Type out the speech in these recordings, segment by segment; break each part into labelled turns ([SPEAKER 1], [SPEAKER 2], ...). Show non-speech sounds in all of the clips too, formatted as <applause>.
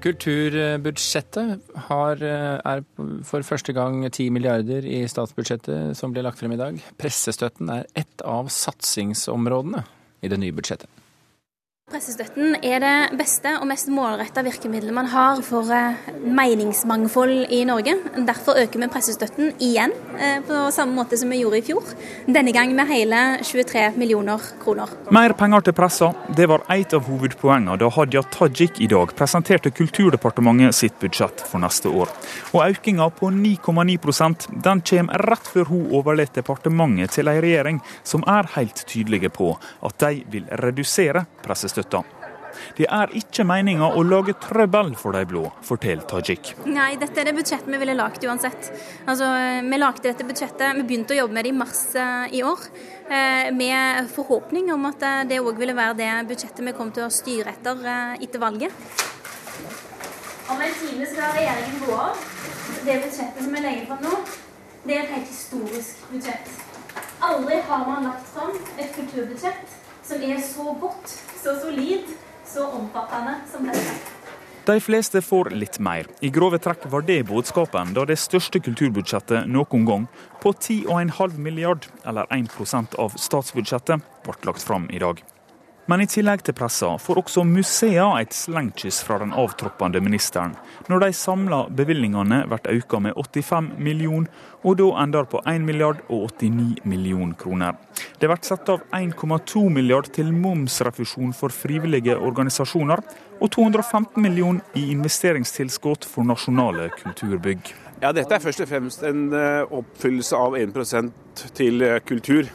[SPEAKER 1] Kulturbudsjettet har, er for første gang 10 milliarder i statsbudsjettet som ble lagt frem i dag. Pressestøtten er ett av satsingsområdene i det nye budsjettet.
[SPEAKER 2] Pressestøtten er det beste og mest målretta virkemidlet man har for eh, meningsmangfold i Norge. Derfor øker vi pressestøtten igjen, eh, på samme måte som vi gjorde i fjor. Denne gang med hele 23 millioner kroner.
[SPEAKER 3] Mer penger til pressa, det var et av hovedpoengene da Hadia Tajik i dag presenterte Kulturdepartementet sitt budsjett for neste år. Og økninga på 9,9 den kommer rett før hun overlater departementet til en regjering som er helt tydelige på at de vil redusere pressestøtten støtta. Det er ikke meninga å lage trøbbel for de blå, forteller Tajik.
[SPEAKER 2] Nei, dette er det budsjettet vi ville lagd uansett. Altså, Vi lagde dette budsjettet, vi begynte å jobbe med det i mars uh, i år. Uh, med forhåpning om at uh, det òg ville være det budsjettet vi kom til å styre etter etter valget. Om en time skal regjeringen gå av. Det budsjettet som vi legger fram nå, det er et helt historisk budsjett. Aldri har man lagt fram et kulturbudsjett som er så godt så solid, så omfattende som dette.
[SPEAKER 3] De fleste får litt mer. I grove trekk var det budskapen da det største kulturbudsjettet noen gang, på 10,5 milliard, eller 1% av statsbudsjettet, ble lagt fram i dag. Men i tillegg til pressa får også museene et slengkyss fra den avtroppende ministeren, når de samla bevilgningene blir økt med 85 millioner, og da ender på 1 milliard og 89 millioner kroner. Det blir satt av 1,2 milliard til momsrefusjon for frivillige organisasjoner, og 215 millioner i investeringstilskudd for nasjonale kulturbygg.
[SPEAKER 4] Ja, Dette er først og fremst en eh, oppfyllelse av 1 til eh, kultur.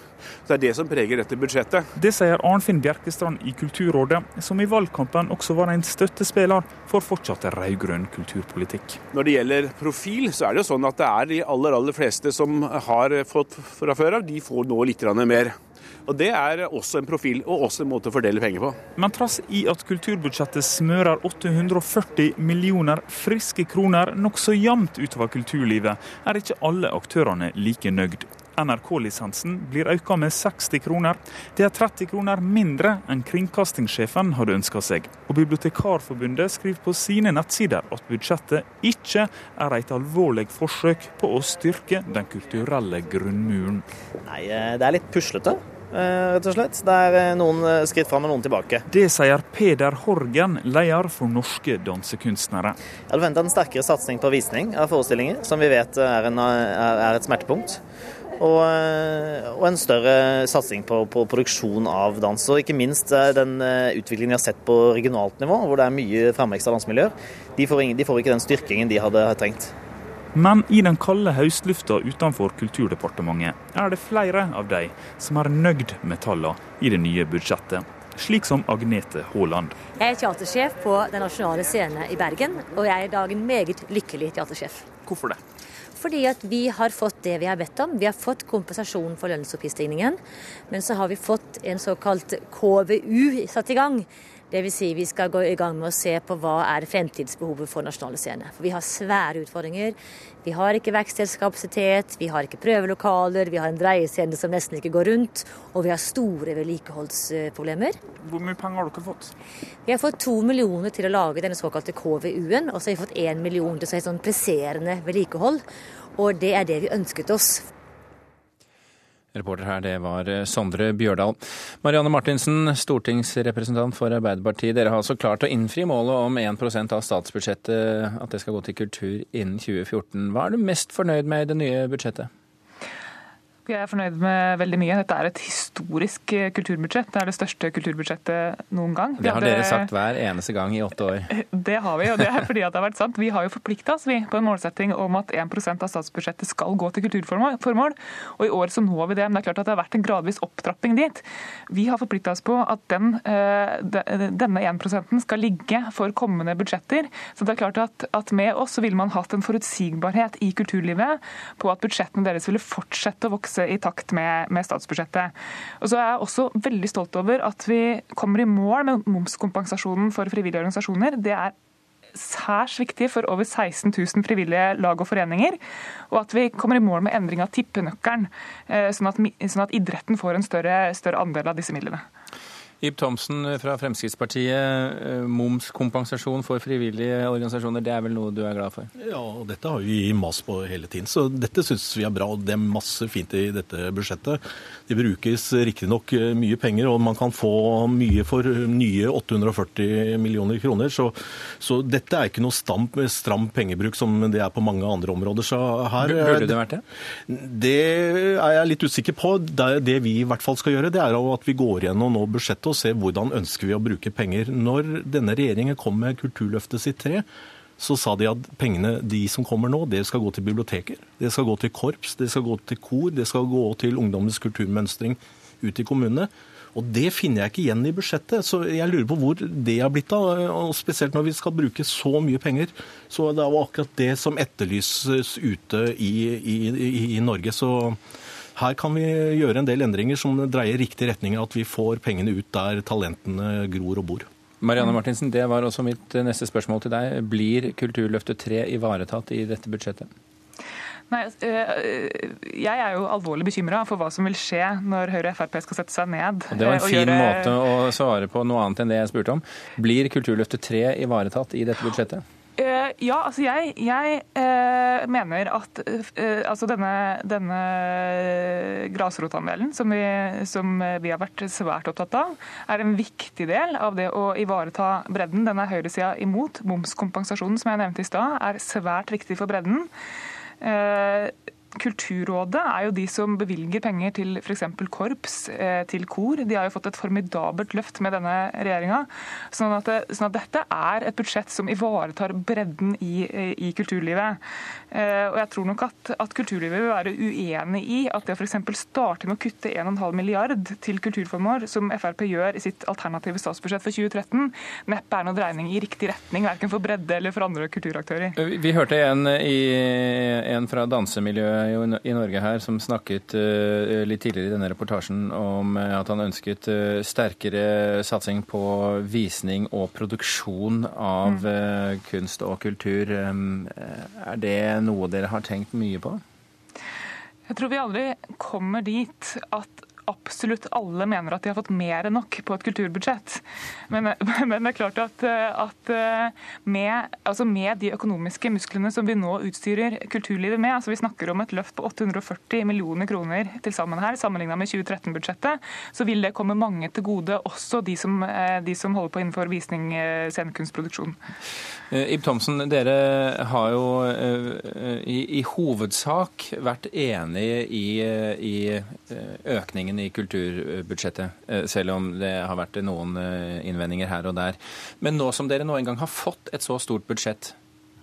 [SPEAKER 4] Så Det er det som preger dette budsjettet.
[SPEAKER 3] Det sier Arnfinn Bjerkestrand i Kulturrådet, som i valgkampen også var en støttespiller for fortsatt rød-grønn kulturpolitikk.
[SPEAKER 4] Når det gjelder profil, så er det jo sånn at det er de aller, aller fleste som har fått fra før av, de får nå litt mer. Og Det er også en profil og også en måte å fordele penger på.
[SPEAKER 3] Men trass i at kulturbudsjettet smører 840 millioner friske kroner nokså jevnt utover kulturlivet, er ikke alle aktørene like nøyd. NRK-lisensen blir økt med 60 kroner. Det er 30 kroner mindre enn kringkastingssjefen hadde ønska seg. Og Bibliotekarforbundet skriver på sine nettsider at budsjettet ikke er et alvorlig forsøk på å styrke den kulturelle grunnmuren.
[SPEAKER 5] Nei, eh, det er litt puslete. Eh, rett og slett. Det er eh, noen skritt fram og noen tilbake.
[SPEAKER 3] Det sier Peder Horgen, leder for Norske dansekunstnere.
[SPEAKER 5] Jeg hadde venta en sterkere satsing på visning av forestillinger, som vi vet er, en, er et smertepunkt. Og, eh, og, en større satsing på, på, produksjon av dans. Og ikke minst eh, den eh, utviklingen vi har sett på regionalt nivå, hvor det er mye fremvekst av dansemiljøer. De får, de får, ikke den styrkingen de hadde trengt.
[SPEAKER 3] Men i den kalde høstlufta utenfor Kulturdepartementet er det flere av de som er nøyd med tallene i det nye budsjettet. Slik som Agnete Haaland.
[SPEAKER 6] Jeg er teatersjef på Den nasjonale scene i Bergen, og jeg er i dag en meget lykkelig teatersjef.
[SPEAKER 3] Hvorfor det?
[SPEAKER 6] Fordi at vi har fått det vi har bedt om. Vi har fått kompensasjon for lønns- Men så har vi fått en såkalt KVU satt i gang. Dvs. Si vi skal gå i gang med å se på hva er fremtidsbehovet for nasjonale scener. For vi har svære utfordringer. Vi har ikke verkstedskapasitet, vi har ikke prøvelokaler, vi har en dreiescene som nesten ikke går rundt, og vi har store vedlikeholdsproblemer.
[SPEAKER 3] Hvor mye penger har dere fått?
[SPEAKER 6] Vi har fått to millioner til å lage denne såkalte KVU-en, og så har vi fått én million til sånn presserende vedlikehold. Og det er det vi ønsket oss.
[SPEAKER 1] Reporter her, det var eh, Sondre Bjørdal. Marianne Martinsen, stortingsrepresentant for Arbeiderpartiet. Dere har altså klart å innfri målet om 1% av statsbudsjettet, at det skal gå til kultur innen 2014. Hva er du mest fornøyd med i det nye budsjettet?
[SPEAKER 7] Jeg er fornøyd med veldig mye. Dette er et historisk eh, kulturbudsjett. Det er det største kulturbudsjettet noen gang.
[SPEAKER 1] Det har dere sagt hver eneste gang i åtte år.
[SPEAKER 7] Det har vi, og det er fordi det har vært sant. Vi har jo forplikta oss på en målsetting om at 1% av statsbudsjettet skal gå til kulturformål. Og i år så når vi det. Men det er klart at det har vært en gradvis opptrapping dit. Vi har forplikta oss på at den, eh, denne 1% skal ligge for kommende budsjetter. Så det er klart at, at med oss så ville man hatt en forutsigbarhet i kulturlivet på at budsjettene deres ville fortsette å vokse i takt med, med, statsbudsjettet. Og så er jeg også veldig stolt over at vi kommer i mål med momskompensasjonen for frivillige organisasjoner. Det er særs viktig for over 16 000 frivillige lag og foreninger. Og at vi kommer i mål med endring av tippenøkkelen, eh, sånn at, sånn at idretten får en større, større andel av disse midlene.
[SPEAKER 1] Ib Thomsen fra Fremskrittspartiet. Eh, momskompensasjon for frivillige organisasjoner, det er vel noe du er glad for?
[SPEAKER 8] Ja, og dette har vi mast på hele tiden. Så dette syns vi er bra. og Det er masse fint i dette budsjettet. Det brukes riktignok eh, mye penger, og man kan få mye for nye 840 millioner kroner. Så, så dette er ikke noe stam, stram pengebruk som det er på mange andre områder. Så her,
[SPEAKER 1] Burde det vært det?
[SPEAKER 8] Det er jeg litt usikker på. Det, det vi i hvert fall skal gjøre, det er at vi går gjennom nå budsjettet og se hvordan ønsker vi å bruke penger. Når denne regjeringen kom med Kulturløftet sitt tre, så sa de at pengene de som kommer nå, det skal gå til biblioteker, det skal gå til korps, det skal gå til kor, det skal gå til ungdommens kulturmønstring ute i kommunene. Og Det finner jeg ikke igjen i budsjettet, så jeg lurer på hvor det har blitt av. og Spesielt når vi skal bruke så mye penger. Så Det er jo akkurat det som etterlyses ute i, i, i, i Norge. Så her kan vi gjøre en del endringer som dreier riktig retning, at vi får pengene ut der talentene gror og bor.
[SPEAKER 1] Marianne Martinsen, det var også mitt neste spørsmål til deg. Blir Kulturløftet 3 ivaretatt i dette budsjettet?
[SPEAKER 7] Nei, øh, Jeg er jo alvorlig bekymra for hva som vil skje når Høyre og Frp skal sette seg ned.
[SPEAKER 1] Det var en fin gjøre... måte å svare på noe annet enn det jeg spurte om. Blir Kulturløftet 3 ivaretatt i dette budsjettet?
[SPEAKER 7] Uh, ja, altså jeg, jeg uh, mener at uh, altså denne, denne grasrotandelen som som vi, har vært svært opptatt av, er en viktig del av det å ivareta bredden. Den er høyresida imot. Momskompensasjonen som jeg nevnte i stad, er svært viktig for bredden. Kulturrådet er jo de som bevilger penger til f.eks. korps, eh, til kor. De har jo fått et formidabelt løft med denne regjeringa. Sånn, sånn, at dette er et budsjett som ivaretar bredden i, i kulturlivet. Eh, og jeg tror nok at, at, kulturlivet vil være uenig i at det å f.eks. starte med å kutte 1,5 milliard til kulturformål, som Frp gjør i sitt alternative statsbudsjett for 2013, neppe er noen dreining i riktig retning, verken for bredde eller for andre kulturaktører.
[SPEAKER 1] Vi hørte en, i, en fra dansemiljøet i Norge her som snakket eh, litt tidligere i denne reportasjen om eh, at han ønsket eh, sterkere satsing på visning og produksjon av mm. kunst og kultur. Er det noe dere har tenkt mye på?
[SPEAKER 7] Jeg tror vi aldri kommer dit at absolutt alle mener at de har fått mer enn nok på et kulturbudsjett. Men, <laughs> men det er klart at, at med, altså med, de økonomiske musklene som vi nå utstyrer kulturlivet med, altså vi snakker om et løft på 840 millioner kroner til sammen her, sammenligna med 2013-budsjettet, så vil det komme mange til gode, også de som, de som holder på innenfor visning, scenekunstproduksjon.
[SPEAKER 1] Eh, Ib Thomsen, dere har jo eh, i, i hovedsak vært enig i, i økningen økningen i kulturbudsjettet, eh, selv om det har vært noen eh, innvendinger her og der. Men nå som dere nå en gang har fått et så stort budsjett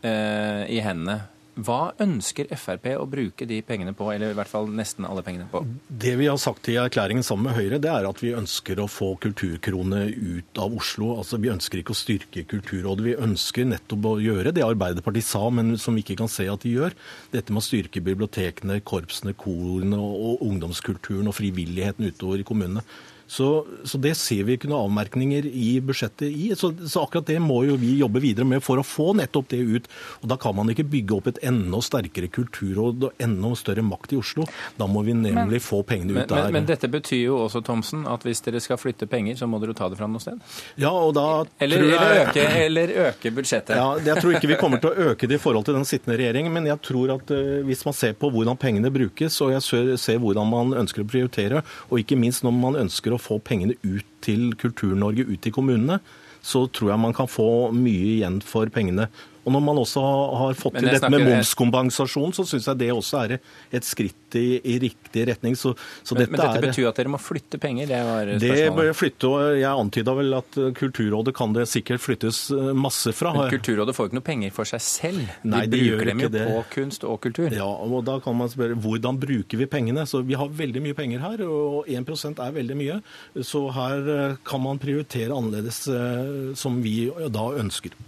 [SPEAKER 1] eh, i hendene, hva ønsker Frp å bruke de pengene på, eller i hvert fall nesten alle pengene på?
[SPEAKER 8] Det vi har sagt i erklæringen sammen med Høyre, det er at vi ønsker å få kulturkrone ut av Oslo. Altså, Vi ønsker ikke å styrke Kulturrådet. Vi ønsker nettopp å gjøre det Arbeiderpartiet sa, men som vi ikke kan se at de gjør. Dette med å styrke bibliotekene, korpsene, korene og ungdomskulturen og frivilligheten utover i kommunene. Så, så, det ser vi ikke noen avmerkninger i budsjettet i. Så, så, akkurat det må jo vi jobbe videre med for å få nettopp det ut. Og Da kan man ikke bygge opp et enda sterkere kulturråd og enda større makt i Oslo. Da må vi nemlig men, få pengene ut
[SPEAKER 1] men,
[SPEAKER 8] der.
[SPEAKER 1] Men, men, dette betyr jo også, Thomsen, at hvis dere skal flytte penger, så må dere ta det fra noe sted?
[SPEAKER 8] Ja, og da
[SPEAKER 1] eller,
[SPEAKER 8] jeg,
[SPEAKER 1] eller, øke, eller øke budsjettet?
[SPEAKER 8] Ja, Jeg tror ikke vi kommer til å øke det i forhold til den sittende regjeringen, men jeg tror at uh, hvis man ser på hvordan pengene brukes, og jeg ser, ser hvordan man ønsker å prioritere, og ikke minst når man ønsker å få pengene ut til Kultur-Norge, ut til kommunene, så tror jeg man kan få mye igjen for pengene. Og når man også har fått til dette med momskompensasjon, så syns jeg det også er et skritt i, i riktig retning. Så, så
[SPEAKER 1] men, dette men, dette betyr at dere må flytte penger? Det var
[SPEAKER 8] spørsmålet. Det flytte, og Jeg antyda vel at Kulturrådet kan det sikkert flyttes eh, masse fra.
[SPEAKER 1] Men Kulturrådet får ikke noe penger for seg selv? De Nei, de bruker dem jo det. på kunst og kultur?
[SPEAKER 8] Ja, og da kan man spørre hvordan bruker vi pengene? Så Vi har veldig mye penger her, og 1% er veldig mye. Så her eh, kan man prioritere annerledes, eh, som vi da ønsker.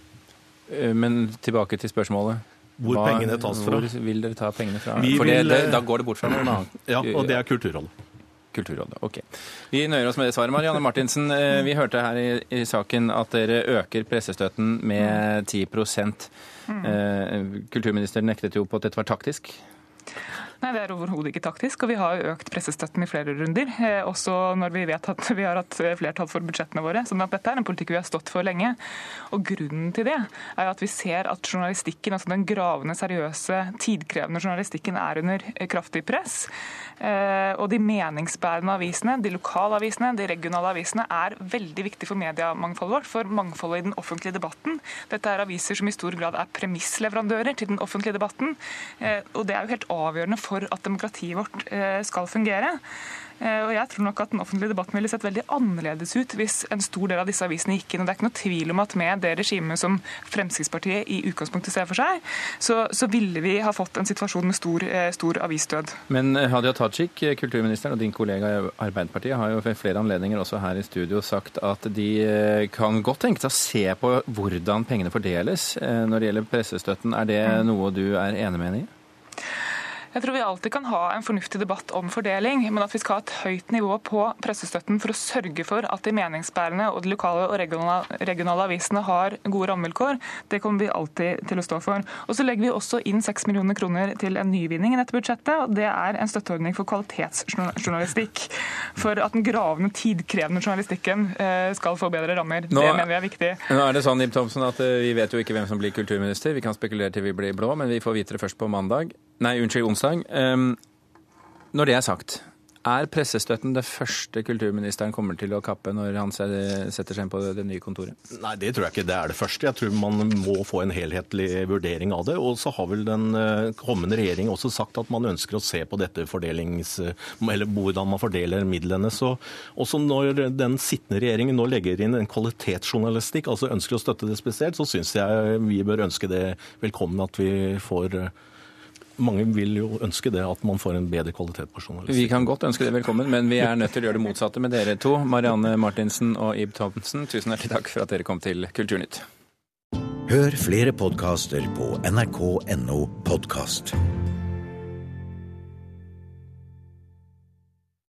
[SPEAKER 1] Eh, men tilbake til spørsmålet.
[SPEAKER 8] Hvor Hva, pengene tas fra?
[SPEAKER 1] Hvor vil dere ta pengene fra? Vi For vil, det, da går det bort fra noen annen.
[SPEAKER 8] Ja, og det er Kulturrådet.
[SPEAKER 1] Kulturrådet, ok. Vi nøyer oss med det svaret. Marianne Martinsen, eh, vi hørte her i, i saken at dere øker pressestøtten med 10 mm. Eh, kulturministeren nektet jo på at dette var taktisk.
[SPEAKER 7] Nei, Det er overhodet ikke taktisk. og Vi har jo økt pressestøtten i flere runder. Eh, også når vi vet at <laughs> vi har hatt flertall for budsjettene våre. sånn at Dette er en politikk vi har stått for lenge. Og Grunnen til det er at vi ser at journalistikken, altså den gravende, seriøse, tidkrevende journalistikken er under kraftig press. Eh, og de meningsbærende avisene, de lokale avisene, de regionale avisene er veldig viktig for mediemangfoldet vårt, for mangfoldet i den offentlige debatten. Dette er aviser som i stor grad er premissleverandører til den offentlige debatten. Eh, og det er jo helt avgjørende for for at demokratiet vårt eh, skal fungere. Eh, og jeg tror nok at Den offentlige debatten ville sett veldig annerledes ut hvis en stor del av disse avisene gikk inn. og Det er ikke noe tvil om at med det regimet som Fremskrittspartiet i utgangspunktet ser for seg, så, så ville vi ha fått en situasjon med stor, eh, stor avisdød.
[SPEAKER 1] Men Hadia Tajik, kulturministeren og din kollega i Arbeiderpartiet har jo ved flere anledninger også her i studio sagt at de kan godt tenke seg å se på hvordan pengene fordeles når det gjelder pressestøtten. Er det mm. noe du er enig med henne i?
[SPEAKER 7] Jeg tror vi alltid kan ha en fornuftig debatt om fordeling, men at vi skal ha et høyt nivå på pressestøtten for å sørge for at de meningsbærende og de lokale og regionale, regionale avisene har gode rammevilkår, det kommer vi alltid til å stå for. Og så legger vi også inn 6 millioner kroner til en nyvinning i dette budsjettet, og det er en støtteordning for kvalitetsjournalistikk. For at den gravende, tidkrevende journalistikken eh, skal få bedre rammer. Nå, det mener vi er viktig.
[SPEAKER 1] Nå er det sånn, Ib Thomsen, at eh, vi vet jo ikke hvem som blir kulturminister. Vi kan spekulere til vi blir blå, men vi får vite det først på mandag. Nei, unnskyld, onsdag. Um, når det er sagt, er pressestøtten det første kulturministeren kommer til å kappe når han setter seg inn på det nye kontoret?
[SPEAKER 8] Nei, det tror jeg ikke det er det første. Jeg tror man må få en helhetlig vurdering av det. Og så har vel den eh, kommende regjering også sagt at man ønsker å se på dette fordelings... Eller hvordan man fordeler midlene. Så også når den sittende regjeringen nå legger inn en kvalitetsjournalistikk, altså ønsker å støtte det spesielt, så syns jeg vi bør ønske det velkommen at vi får mange vil jo ønske det, at man får en bedre kvalitet på journalistikk.
[SPEAKER 1] Vi kan godt ønske det velkommen, men vi er nødt til å gjøre det motsatte med dere to. Marianne Martinsen og Ib Thomsen, tusen hjertelig takk for at dere kom til Kulturnytt.
[SPEAKER 9] Hør flere podkaster på nrk.no podkast.